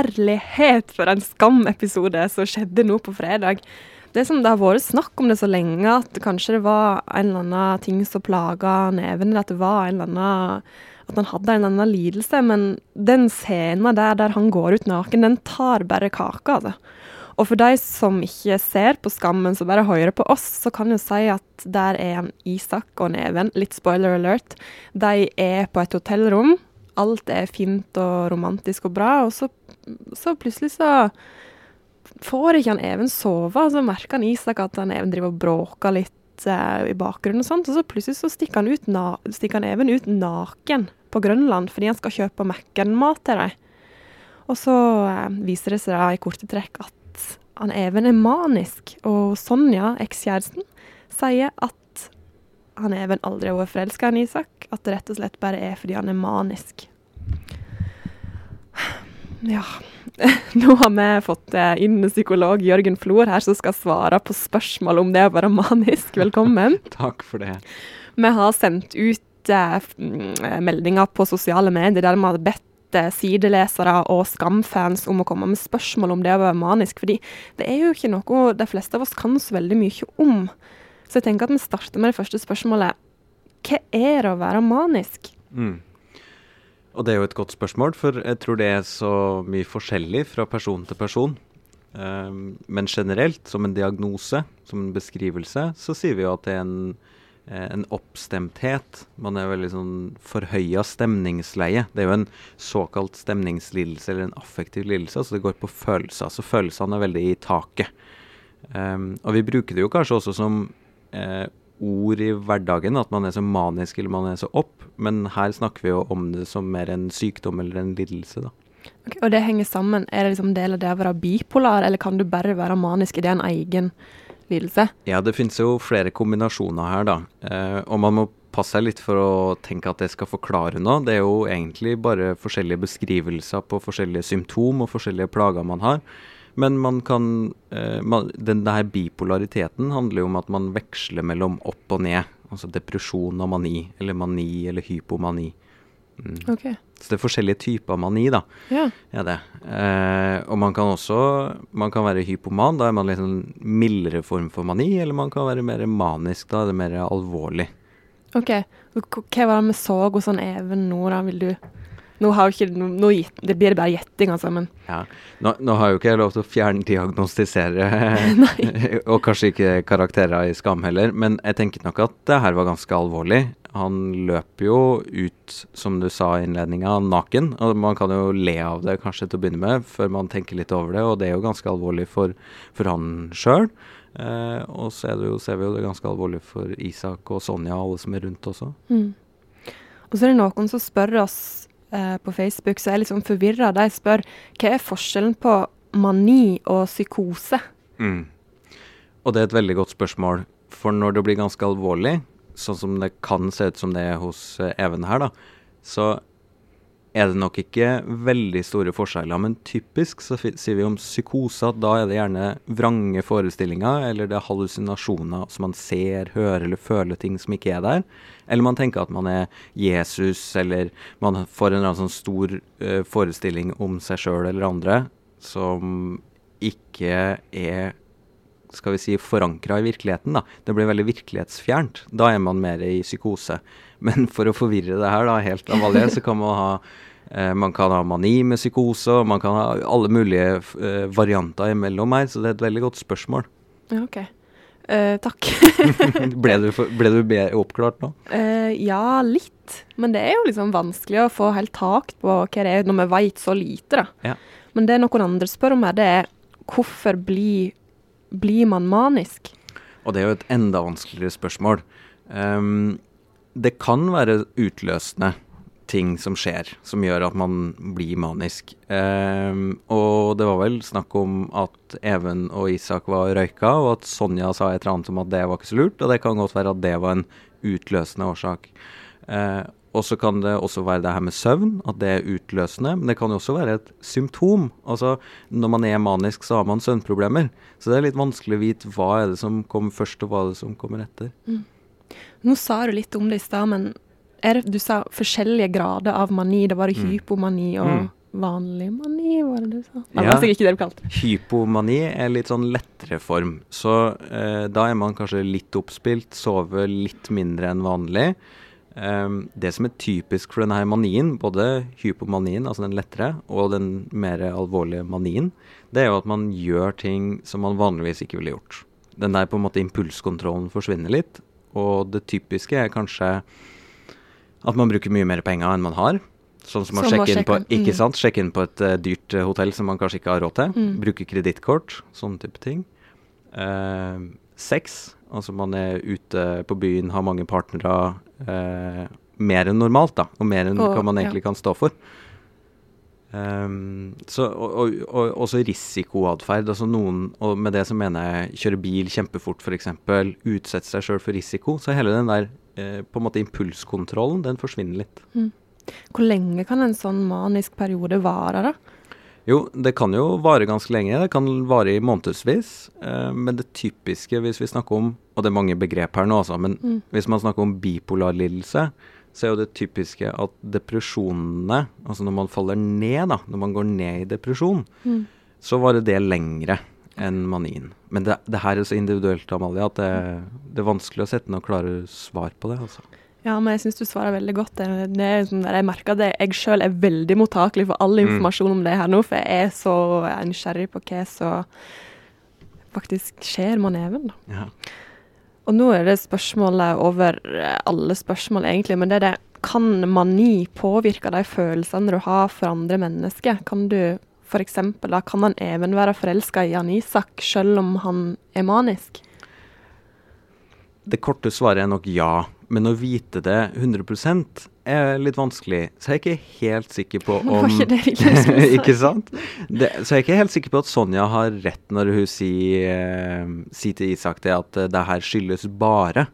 herlighet for en Skam-episode som skjedde nå på fredag. Det som det har vært snakk om det så lenge, at kanskje det var en eller annen ting som plaga neven, at det var en eller annen at han hadde en eller annen lidelse. Men den scenen der der han går ut naken, den tar bare kaka. Altså. Og for de som ikke ser på Skammen, som bare hører på oss, så kan jeg si at der er en Isak og Neven, litt spoiler alert, de er på et hotellrom. Alt er fint og romantisk og bra, og så, så plutselig så får ikke han Even sove. Så merker han Isak at han Even driver og bråker litt eh, i bakgrunnen, og sånt, og så plutselig så stikker han, ut na stikker han Even ut naken på Grønland fordi han skal kjøpe Mækkern-mat til dem. Og så eh, viser det seg da i korte trekk at han Even er manisk, og Sonja, ekskjæresten, sier at han Even aldri har vært forelska i Isak, at det rett og slett bare er fordi han er manisk. Ja. Nå har vi fått eh, inn psykolog Jørgen Flor her, som skal svare på spørsmål om det å være manisk. Velkommen. Takk for det. Vi har sendt ut eh, mm, meldinger på sosiale medier der vi har bedt eh, sidelesere og Skam-fans om å komme med spørsmål om det å være manisk. fordi det er jo ikke noe de fleste av oss kan så veldig mye om. Så jeg tenker at vi starter med det første spørsmålet. Hva er det å være manisk? Mm. Og det er jo et godt spørsmål, for jeg tror det er så mye forskjellig fra person til person. Um, men generelt, som en diagnose, som en beskrivelse, så sier vi jo at det er en, eh, en oppstemthet. Man er veldig sånn forhøya stemningsleie. Det er jo en såkalt stemningslidelse, eller en affektiv lidelse. Altså det går på følelser. Så følelsene er veldig i taket. Um, og vi bruker det jo kanskje også som eh, ord i hverdagen, at man er så manisk eller man er så opp, men her snakker vi jo om det som mer en sykdom eller en lidelse, da. Okay, og det henger sammen. Er det liksom del av det å være bipolar, eller kan du bare være manisk? Er det en egen lidelse? Ja, det finnes jo flere kombinasjoner her, da. Eh, og man må passe seg litt for å tenke at det skal forklare noe. Det er jo egentlig bare forskjellige beskrivelser på forskjellige symptom og forskjellige plager man har. Men man kan eh, man, den der bipolariteten handler jo om at man veksler mellom opp og ned. Altså depresjon og mani, eller mani eller hypomani. Mm. Okay. Så det er forskjellige typer mani, da. Ja. ja det. Eh, og man kan også man kan være hypoman, da er man litt sånn mildere form for mani. Eller man kan være mer manisk, da er det mer alvorlig. OK. Hva var det vi så hos sånn Even nå, da? Vil du nå, har ikke, nå det blir det bare gjetting, altså. Men ja. nå, nå, har jo ikke jeg lov til å fjerndiagnostisere, og kanskje ikke karakterer i Skam heller, men jeg tenker nok at det her var ganske alvorlig. Han løper jo ut, som du sa i innledninga, naken. Og man kan jo le av det kanskje til å begynne med, før man tenker litt over det, og det er jo ganske alvorlig for, for han sjøl. Eh, og så jo, ser vi jo det ganske alvorlig for Isak og Sonja og alle som er rundt også. Mm. Og så er det noen som spør oss eh, på Facebook, så er jeg litt sånn forvirra. De spør hva er forskjellen på mani og psykose? Mm. Og det er et veldig godt spørsmål. For når det blir ganske alvorlig, sånn som det kan se ut som det er hos eh, Even her, da, så er det nok ikke veldig store forskjeller. Men typisk så sier vi om psykose at da er det gjerne vrange forestillinger, eller det er hallusinasjoner som man ser, hører eller føler ting som ikke er der. Eller man tenker at man er Jesus, eller man får en eller annen sånn stor uh, forestilling om seg sjøl eller andre som ikke er skal vi si, forankra i virkeligheten. da. Det blir veldig virkelighetsfjernt. Da er man mer i psykose. Men for å forvirre det her da, helt av alle, så kan man ha eh, man kan ha mani med psykose, man kan ha alle mulige eh, varianter imellom her. Så det er et veldig godt spørsmål. Ja, ok. Eh, takk. ble, du for, ble, du oppklart nå? Eh, ja, litt. Men det er jo liksom vanskelig å få helt tak på hva det er når vi veit så lite, da. Ja. Men det noen andre spør om her, det er hvorfor blir, bli man manisk? Og det er jo et enda vanskeligere spørsmål. Um, det kan være utløsende ting som skjer, som gjør at man blir manisk. Um, og det var vel snakk om at Even og Isak var røyka, og at Sonja sa et eller annet om at det var ikke så lurt. Og det kan godt være at det var en utløsende årsak. Uh, og så kan det også være det her med søvn, at det er utløsende. Men det kan jo også være et symptom. Altså, når man er manisk, så har man søvnproblemer. Så det er litt vanskelig å vite hva er det som kommer først, og hva er det som kommer etter. Mm. Nå sa du litt om det i stad, men det, du sa forskjellige grader av mani. Det var mm. hypomani og mm. vanlig mani, var det du sa? Det Ja. var sikkert ikke det du kalte. Hypomani er litt sånn lettere form. Så eh, da er man kanskje litt oppspilt, sover litt mindre enn vanlig. Ehm, det som er typisk for denne manien, både hypomanien, altså den lettere, og den mer alvorlige manien, det er jo at man gjør ting som man vanligvis ikke ville gjort. Den der på en måte impulskontrollen forsvinner litt, og det typiske er kanskje at man bruker mye mer penger enn man har. Sånn som å sjekke inn på, ikke mm. sant? Sjekke inn på et uh, dyrt eh, hotell som man kanskje ikke har råd til. Mm. Bruke kredittkort, sånne type ting. Uh, sex, altså man er ute på byen, har mange partnere. mer enn normalt, da. Og mer enn Og- hva man ja. egentlig kan stå for. Ehm, så, og, og, og også risikoatferd. Altså noen, og med det så mener jeg kjøre bil kjempefort f.eks. Utsette seg sjøl for risiko. Så hele den der eh, på en måte impulskontrollen, den forsvinner litt. Hvor lenge kan en sånn manisk periode vare, da? Jo, det kan jo vare ganske lenge. Det kan vare i månedsvis. Eh, men det typiske hvis vi snakker om Og det er mange begrep her nå, altså. Men Mm. hvis man snakker om bipolar lidelse, så er jo det typiske at depresjonene Altså når man faller ned, da, når man går ned i depresjon, Mm. så varer det lengre enn manien. Men det, det her er så individuelt, Amalie, at det, det er vanskelig å sette noe klare svar på det. altså. Ja, men jeg syns du svarer veldig godt. Det, er sånn der jeg merker at jeg sjøl er veldig mottakelig for all Mm. informasjon om det her nå, for jeg er så nysgjerrig på hva som faktisk skjer med neven. Ja. Og nå er det spørsmålet over eh, alle spørsmål, egentlig, men det er det Kan mani påvirke de følelsene du har for andre mennesker? Kan du f.eks. da, kan han even være forelska i Jan Isak selv om han er manisk? Det korte svaret er nok ja, men å vite det 100 er litt vanskelig. Så jeg er ikke helt sikker på om var ikke det vi liksom sa? Ikke sant? Det, så jeg er ikke helt sikker på at Sonja har rett når hun sier, eh, sier til Isak det at eh, det her skyldes bare.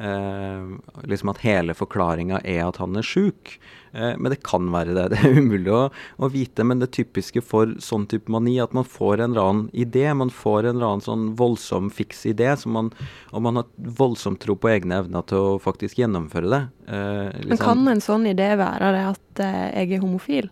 Eh, liksom at hele forklaringa er at han er sjuk. Eh, men det kan være det. Det er umulig å, å vite. Men det typiske for sånn type mani at man får en eller annen idé. Man får en eller annen sånn voldsom fiks idé, man, og man har voldsomt tro på egne evner til å faktisk gjennomføre det. Eh, Men liksom- kan en sånn idé være det at eh, jeg er homofil?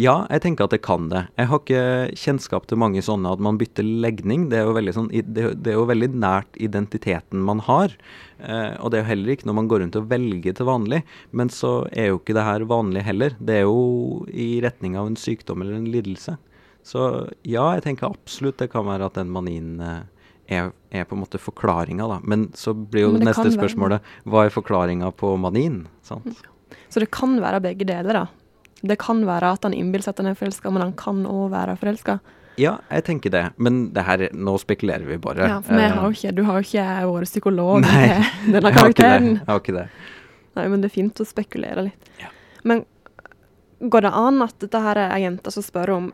Ja, jeg tenker at det kan det. Jeg har ikke kjennskap til mange sånne at man bytter legning. Det er jo veldig, sånn, det, er jo veldig nært identiteten man har. Eh, og det er jo heller ikke når man går rundt og velger til vanlig. Men så er jo ikke det her vanlig heller. Det er jo i retning av en sykdom eller en lidelse. Så ja, jeg tenker absolutt det kan være at den manien eh, er, er på en måte forklaringa, da. Men så blir jo det neste spørsmålet hva er forklaringa på manien? Sant? Så det kan være begge deler, da. Det kan være at han innbiller seg at han er forelska, men han kan òg være forelska. Ja, jeg tenker det. Men det her, nå spekulerer vi bare. Ja, for Eh, har ikke, du har jo ikke vært psykolog Nei, denne karakteren. Jeg har ikke det. Nei, men det er fint å spekulere litt. Ja. Men går det an at dette her er ei jente som spør om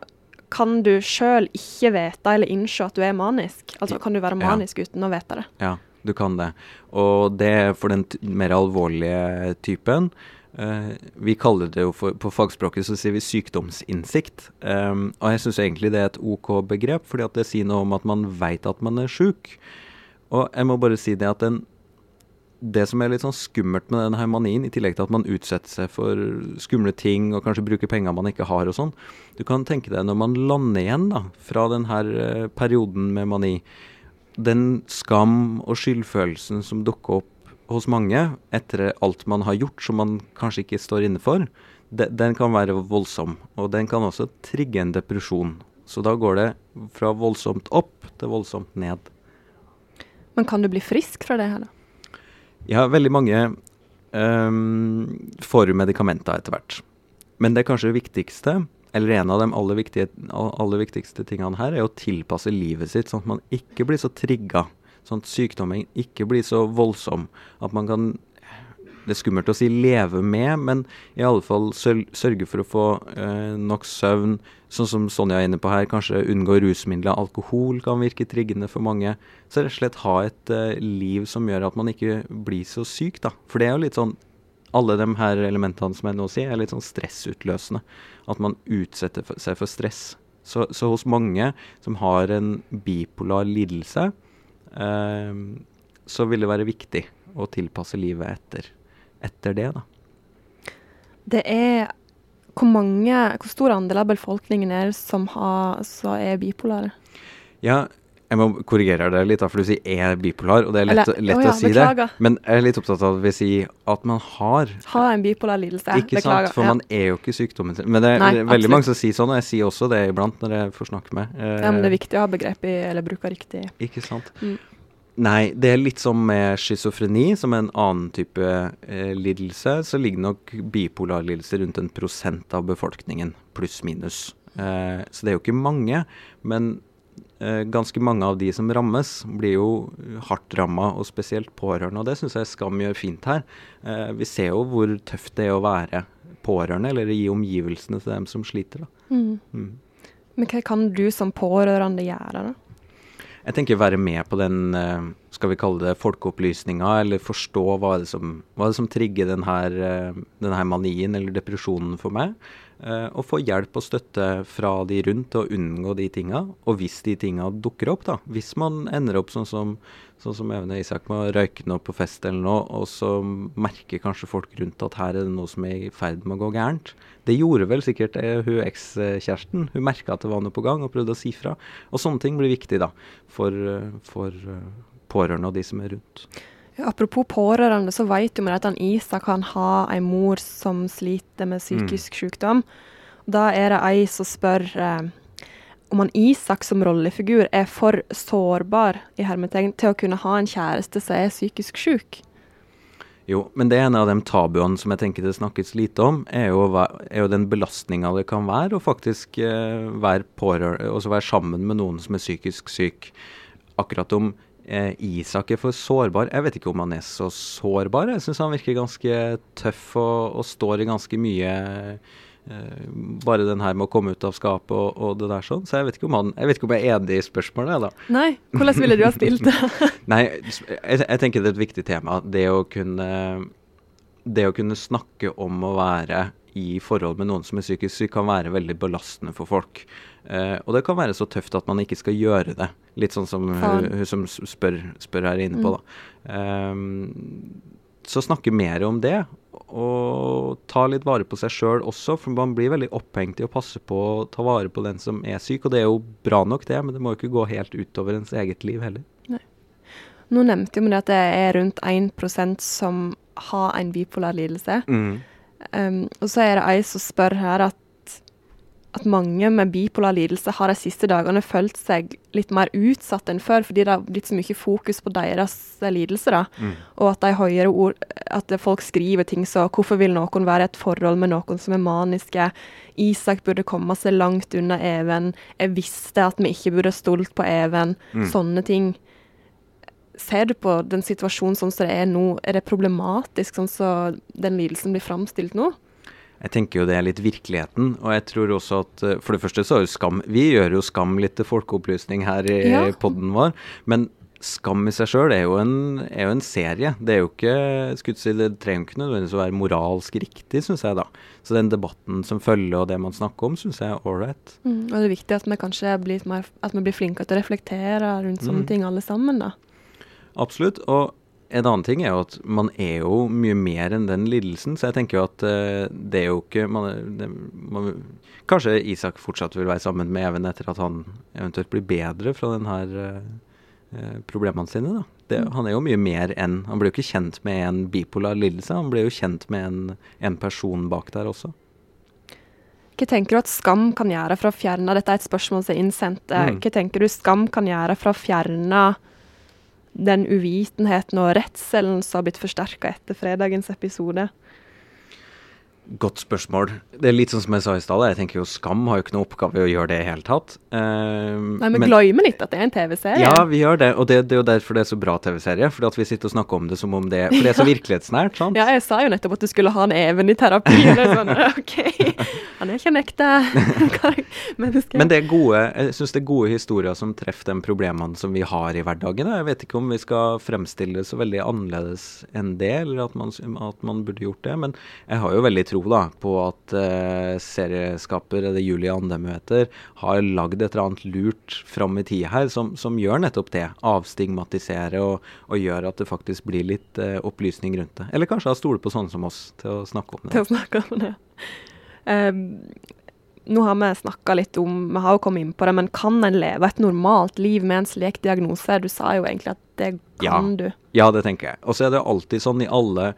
kan du sjøl ikke vite eller innse at du er manisk? Altså kan du være Ja. manisk uten å vite det? Ja, du kan det. Og det er for den mer alvorlige typen. Eh, vi kaller det jo for, På fagspråket så sier vi sykdomsinnsikt. Um, og jeg syns egentlig det er et OK begrep, fordi det sier noe om at man veit at man er sjuk. Og jeg må bare si det at den det som er litt sånn skummelt med denne her manien, i tillegg til at man utsetter seg for skumle ting og kanskje bruker penger man ikke har og sånn Du kan tenke deg når man lander igjen da, fra denne eh, perioden med mani, den skam og skyldfølelsen som dukker opp hos mange etter alt man har gjort som man kanskje ikke står inne for, de, den kan være voldsom. Og den kan også trigge en depresjon. Så da går det fra voldsomt opp til voldsomt ned. Men kan du bli frisk fra det her, da? Ja, veldig mange um, får medikamenter etter hvert. Men det kanskje viktigste, eller en av de aller, viktige, aller viktigste tingene her, er å tilpasse livet sitt, sånn at man ikke blir så trigga. Sånn at sykdommen ikke blir så voldsom at man kan Det er skummelt å si leve med, men i alle fall sørge for å få eh, nok søvn. Sånn som Sonja er inne på her, kanskje unngå rusmidler. Alkohol kan virke triggende for mange. Så rett og slett ha et eh, liv som gjør at man ikke blir så syk, da. For det er jo litt sånn Alle de her elementene som jeg nå sier, er litt sånn stressutløsende. At man utsetter seg for stress. Så, så hos mange som har en bipolar lidelse, så vil det være viktig å tilpasse livet etter, etter det, da. Det er hvor, mange, hvor stor andel av befolkningen er det som, har, er bipolare? Ja, jeg må korrigere deg litt, for du sier er bipolar, og det er lett, Eller- lett å ja, å si beklager. det. Men jeg er litt opptatt av å si at man har. Har en bipolar lidelse. Ikke Beklager. sant? For ja. man er jo ikke sykdommen sin. Men det er Nei, veldig absolutt. mange som sier sånn, og jeg sier også det iblant når jeg får snakke med. Eh, ja, men det er viktig å ha begrep i, eller bruke riktig. Ikke sant. Mm. Nei, det er litt som med schizofreni, som er en annen type eh, lidelse. Så ligger nok bipolar lidelse rundt en prosent av befolkningen, pluss minus. Eh, så det er jo ikke mange, men ganske mange av de som rammes, blir jo hardt ramma, og spesielt pårørende. Og det syns jeg Skam gjør fint her. Eh, vi ser jo hvor tøft det er å være pårørende, eller gi omgivelsene til dem som sliter. Mm. Mm. Men hva kan du som pårørende gjøre, da? Jeg tenker være med på den, eh, skal vi kalle det folkeopplysninga, eller forstå hva er det som, hva er det som trigger denne, eh, den her manien eller depresjonen for meg. eh, Og få hjelp og støtte fra de rundt til å unngå de tinga. Og hvis de tinga dukker opp, da. Hvis man ender opp sånn som, sånn som Evne Isak med å røyke noe på fest eller noe, og så merker kanskje folk rundt at her er det noe som er i ferd med å gå gærent. Det gjorde vel sikkert eh, hun ekskjæresten. Hun merka at det var noe på gang og prøvde å si fra. Og sånne ting blir viktig da, for, for pårørende og de som er rundt. Ja, apropos pårørende, så vet jo vi at han Isak kan ha en mor som sliter med psykisk sykdom. Da er det ei som spør eh, om han Isak som rollefigur er for sårbar i hermetegn til å kunne ha en kjæreste som er psykisk syk. Jo, men det er en av de tabuene som jeg tenker det snakkes lite om, er jo, er jo den belastninga det kan være å faktisk eh, være være sammen med noen som er psykisk syk. Akkurat om eh, Isak er for sårbar, jeg vet ikke om han er så sårbar. Jeg syns han virker ganske tøff og, og står i ganske mye eh, bare den her med å komme ut av skapet og, og det der sånn. Så jeg vet ikke om han, jeg vet ikke om jeg er enig i spørsmålet, da. Nei, hvordan ville du ha stilt det? Nei, jeg, jeg tenker det er et viktig tema. Det å kunne Det å kunne snakke om å være i forhold med noen som er psykisk syk, kan være veldig belastende for folk. Eh, og det kan være så tøft at man ikke skal gjøre det. Litt sånn som hun, hun som spør, spør her inne på, da. Eh, så snakke mer om det, og ta litt vare på seg sjøl også. For man blir veldig opphengt i å passe på å ta vare på den som er syk. Og det er jo bra nok, det, men det må jo ikke gå helt utover ens eget liv heller. Nå nevnte vi det at det er rundt 1% som har en bipolar lidelse. Um, og så er det ei som spør her at, at mange med bipolar lidelse har de siste dagene følt seg litt mer utsatt enn før, fordi det har blitt så mye fokus på deres lidelse. da. Mm. Og at de høyere ord, at folk skriver ting som 'Hvorfor vil noen være i et forhold med noen som er maniske?' 'Isak burde komme seg langt unna Even'. 'Jeg visste at vi ikke burde stolt på Even'. Mm. Sånne ting. Ser du på den situasjonen sånn som det er nå, er det problematisk sånn som den lidelsen blir framstilt nå? Jeg tenker jo det er litt virkeligheten, og jeg tror også at eh, For det første så er jo Skam Vi gjør jo Skam litt til folkeopplysning her i Ja. podden vår, men Skam i seg sjøl er, er jo en serie. Det er jo ikke si, Det trenger ikke nødvendigvis å være moralsk riktig, syns jeg, da. Så den debatten som følger, og det man snakker om, syns jeg er ålreit. Mm. Og det er viktig at vi kanskje blir, mer, at vi blir flinkere til å reflektere rundt sånne Mm. ting alle sammen, da. Absolutt. Og en annen ting er jo at man er jo mye mer enn den lidelsen, så jeg tenker jo at eh, det er jo ikke man, det, man, Kanskje Isak fortsatt vil være sammen med Even etter at han eventuelt blir bedre fra den her eh, eh, problemene sine. da. Det, Mm. han er jo mye mer enn Han blir jo ikke kjent med en bipolar lidelse, han blir jo kjent med en, en person bak der også. Hva tenker du at Skam kan gjøre for å fjerne Dette er et spørsmål som er innsendt. Eh, Mm. Hva tenker du Skam kan gjøre for å fjerne den uvitenheten og redselen som har blitt forsterka etter fredagens episode? Godt spørsmål. Det er litt sånn som jeg sa i stad, jeg tenker jo Skam har jo ikke noe oppgave i å gjøre det i hele tatt. Uh, Nei, men, men- glemmer litt at det er en TV-serie. Ja, vi gjør det, og det, det er jo derfor det er så bra TV-serie. Fordi at vi sitter og snakker om det som om det For det er så virkelighetsnært, sant? Ja, jeg sa jo nettopp at du skulle ha en Even i terapi. eller er sånn, OK, han er ikke en ekte menneske. Men det er gode, jeg syns det er gode historier som treffer de problemene som vi har i hverdagen. Jeg vet ikke om vi skal fremstille det så veldig annerledes enn det, eller at man, at man burde gjort det. Men jeg har jo veldig tro da, på at eh, serieskaper, eller Julian dem hun heter, har lagd et eller annet lurt fram i tid her som, som gjør nettopp det. Avstigmatisere og, og gjør at det faktisk blir litt eh, opplysning rundt det. Eller kanskje stole på sånne som oss til å snakke om det. til å snakke om det. Um, nå har vi snakka litt om Vi har jo kommet inn på det, men kan en leve et normalt liv med en slik diagnose? Du sa jo egentlig at det kan Ja. du. Ja, det tenker jeg. Og så er det alltid sånn i alle,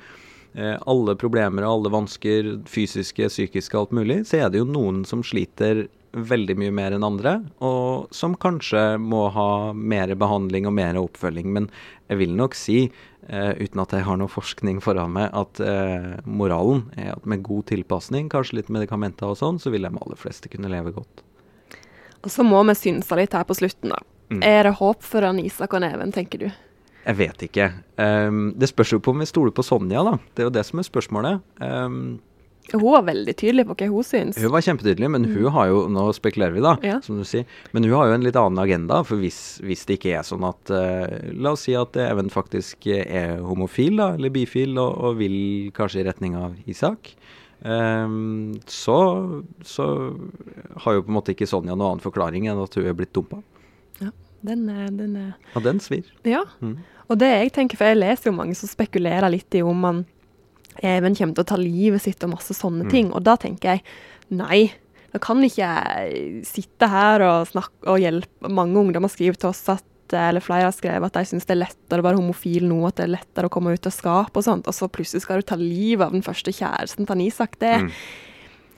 alle problemer og alle vansker, fysiske, psykiske, alt mulig, så er det jo noen som sliter veldig mye mer enn andre, og som kanskje må ha mer behandling og mer oppfølging. Men jeg vil nok si, eh, uten at jeg har noe forskning foran meg, at eh, moralen er at med god tilpasning, kanskje litt medikamenter og sånn, så vil de aller fleste kunne leve godt. Og så må vi synse litt her på slutten, da. Mm. Er det håp for Isak og Neven, tenker du? Jeg vet ikke. Um, det spørs jo på om vi stoler på Sonja, da. Det er jo det som er spørsmålet. Um, Hun var veldig tydelig på hva hun syns. Hun var kjempetydelig, men hun har jo Nå spekulerer vi, da, Ja. som du sier. Men hun har jo en litt annen agenda. For hvis, hvis det ikke er sånn at uh, La oss si at Even faktisk er homofil, da, eller bifil, og, og vil kanskje i retning av Isak. Um, så, så har jo på en måte ikke Sonja noen annen forklaring enn at hun er blitt dumpa. Den den ja, den svir. Ja. Mm. Og det jeg tenker, for jeg leser jo mange som spekulerer litt i om man Even kommer til å ta livet sitt og masse sånne Mm. ting. Og da tenker jeg nei. Da kan ikke jeg sitte her og snakke og hjelpe Mange ungdommer skriver til oss at eller flere har skrevet at de syns det er lettere å være homofil nå, at det er lettere å komme ut av skapet og sånt, og så plutselig skal du ta livet av den første kjæresten til Isak. Det, Mm.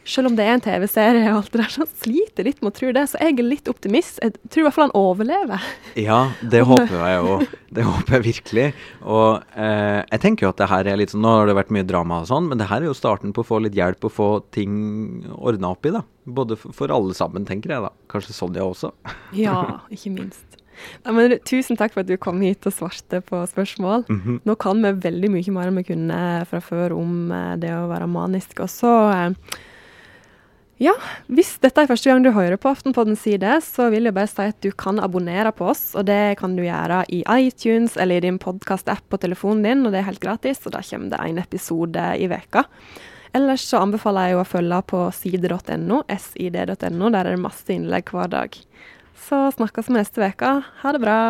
Selv om det er en TV-serie og alt det der, så han sliter litt med å tro det. Så jeg er litt optimist. Jeg tror i hvert fall han overlever. Ja, det håper jeg jo. Det håper jeg virkelig. Og eh, jeg tenker jo at det her er litt sånn Nå har det vært mye drama og sånn, men det her er jo starten på å få litt hjelp og få ting ordna opp i, da. Både for, alle sammen, tenker jeg da. Kanskje Sonja også. Ja, ikke minst. Nei, men tusen takk for at du kom hit og svarte på spørsmål. Mhm. Nå kan vi veldig mye mer enn vi kunne fra før om eh, det å være manisk. Og så eh, Ja, hvis dette er første gang du hører på Aftenpodden si det, så vil jeg bare si at du kan abonnere på oss, og det kan du gjøre i iTunes eller i din podkast-app på telefonen din, og det er helt gratis, og da kommer det en episode i veka. Ellers så anbefaler jeg å følge på side.no, sid.no, der er det masse innlegg hver dag. Så snakkes vi neste uke. Ha det bra.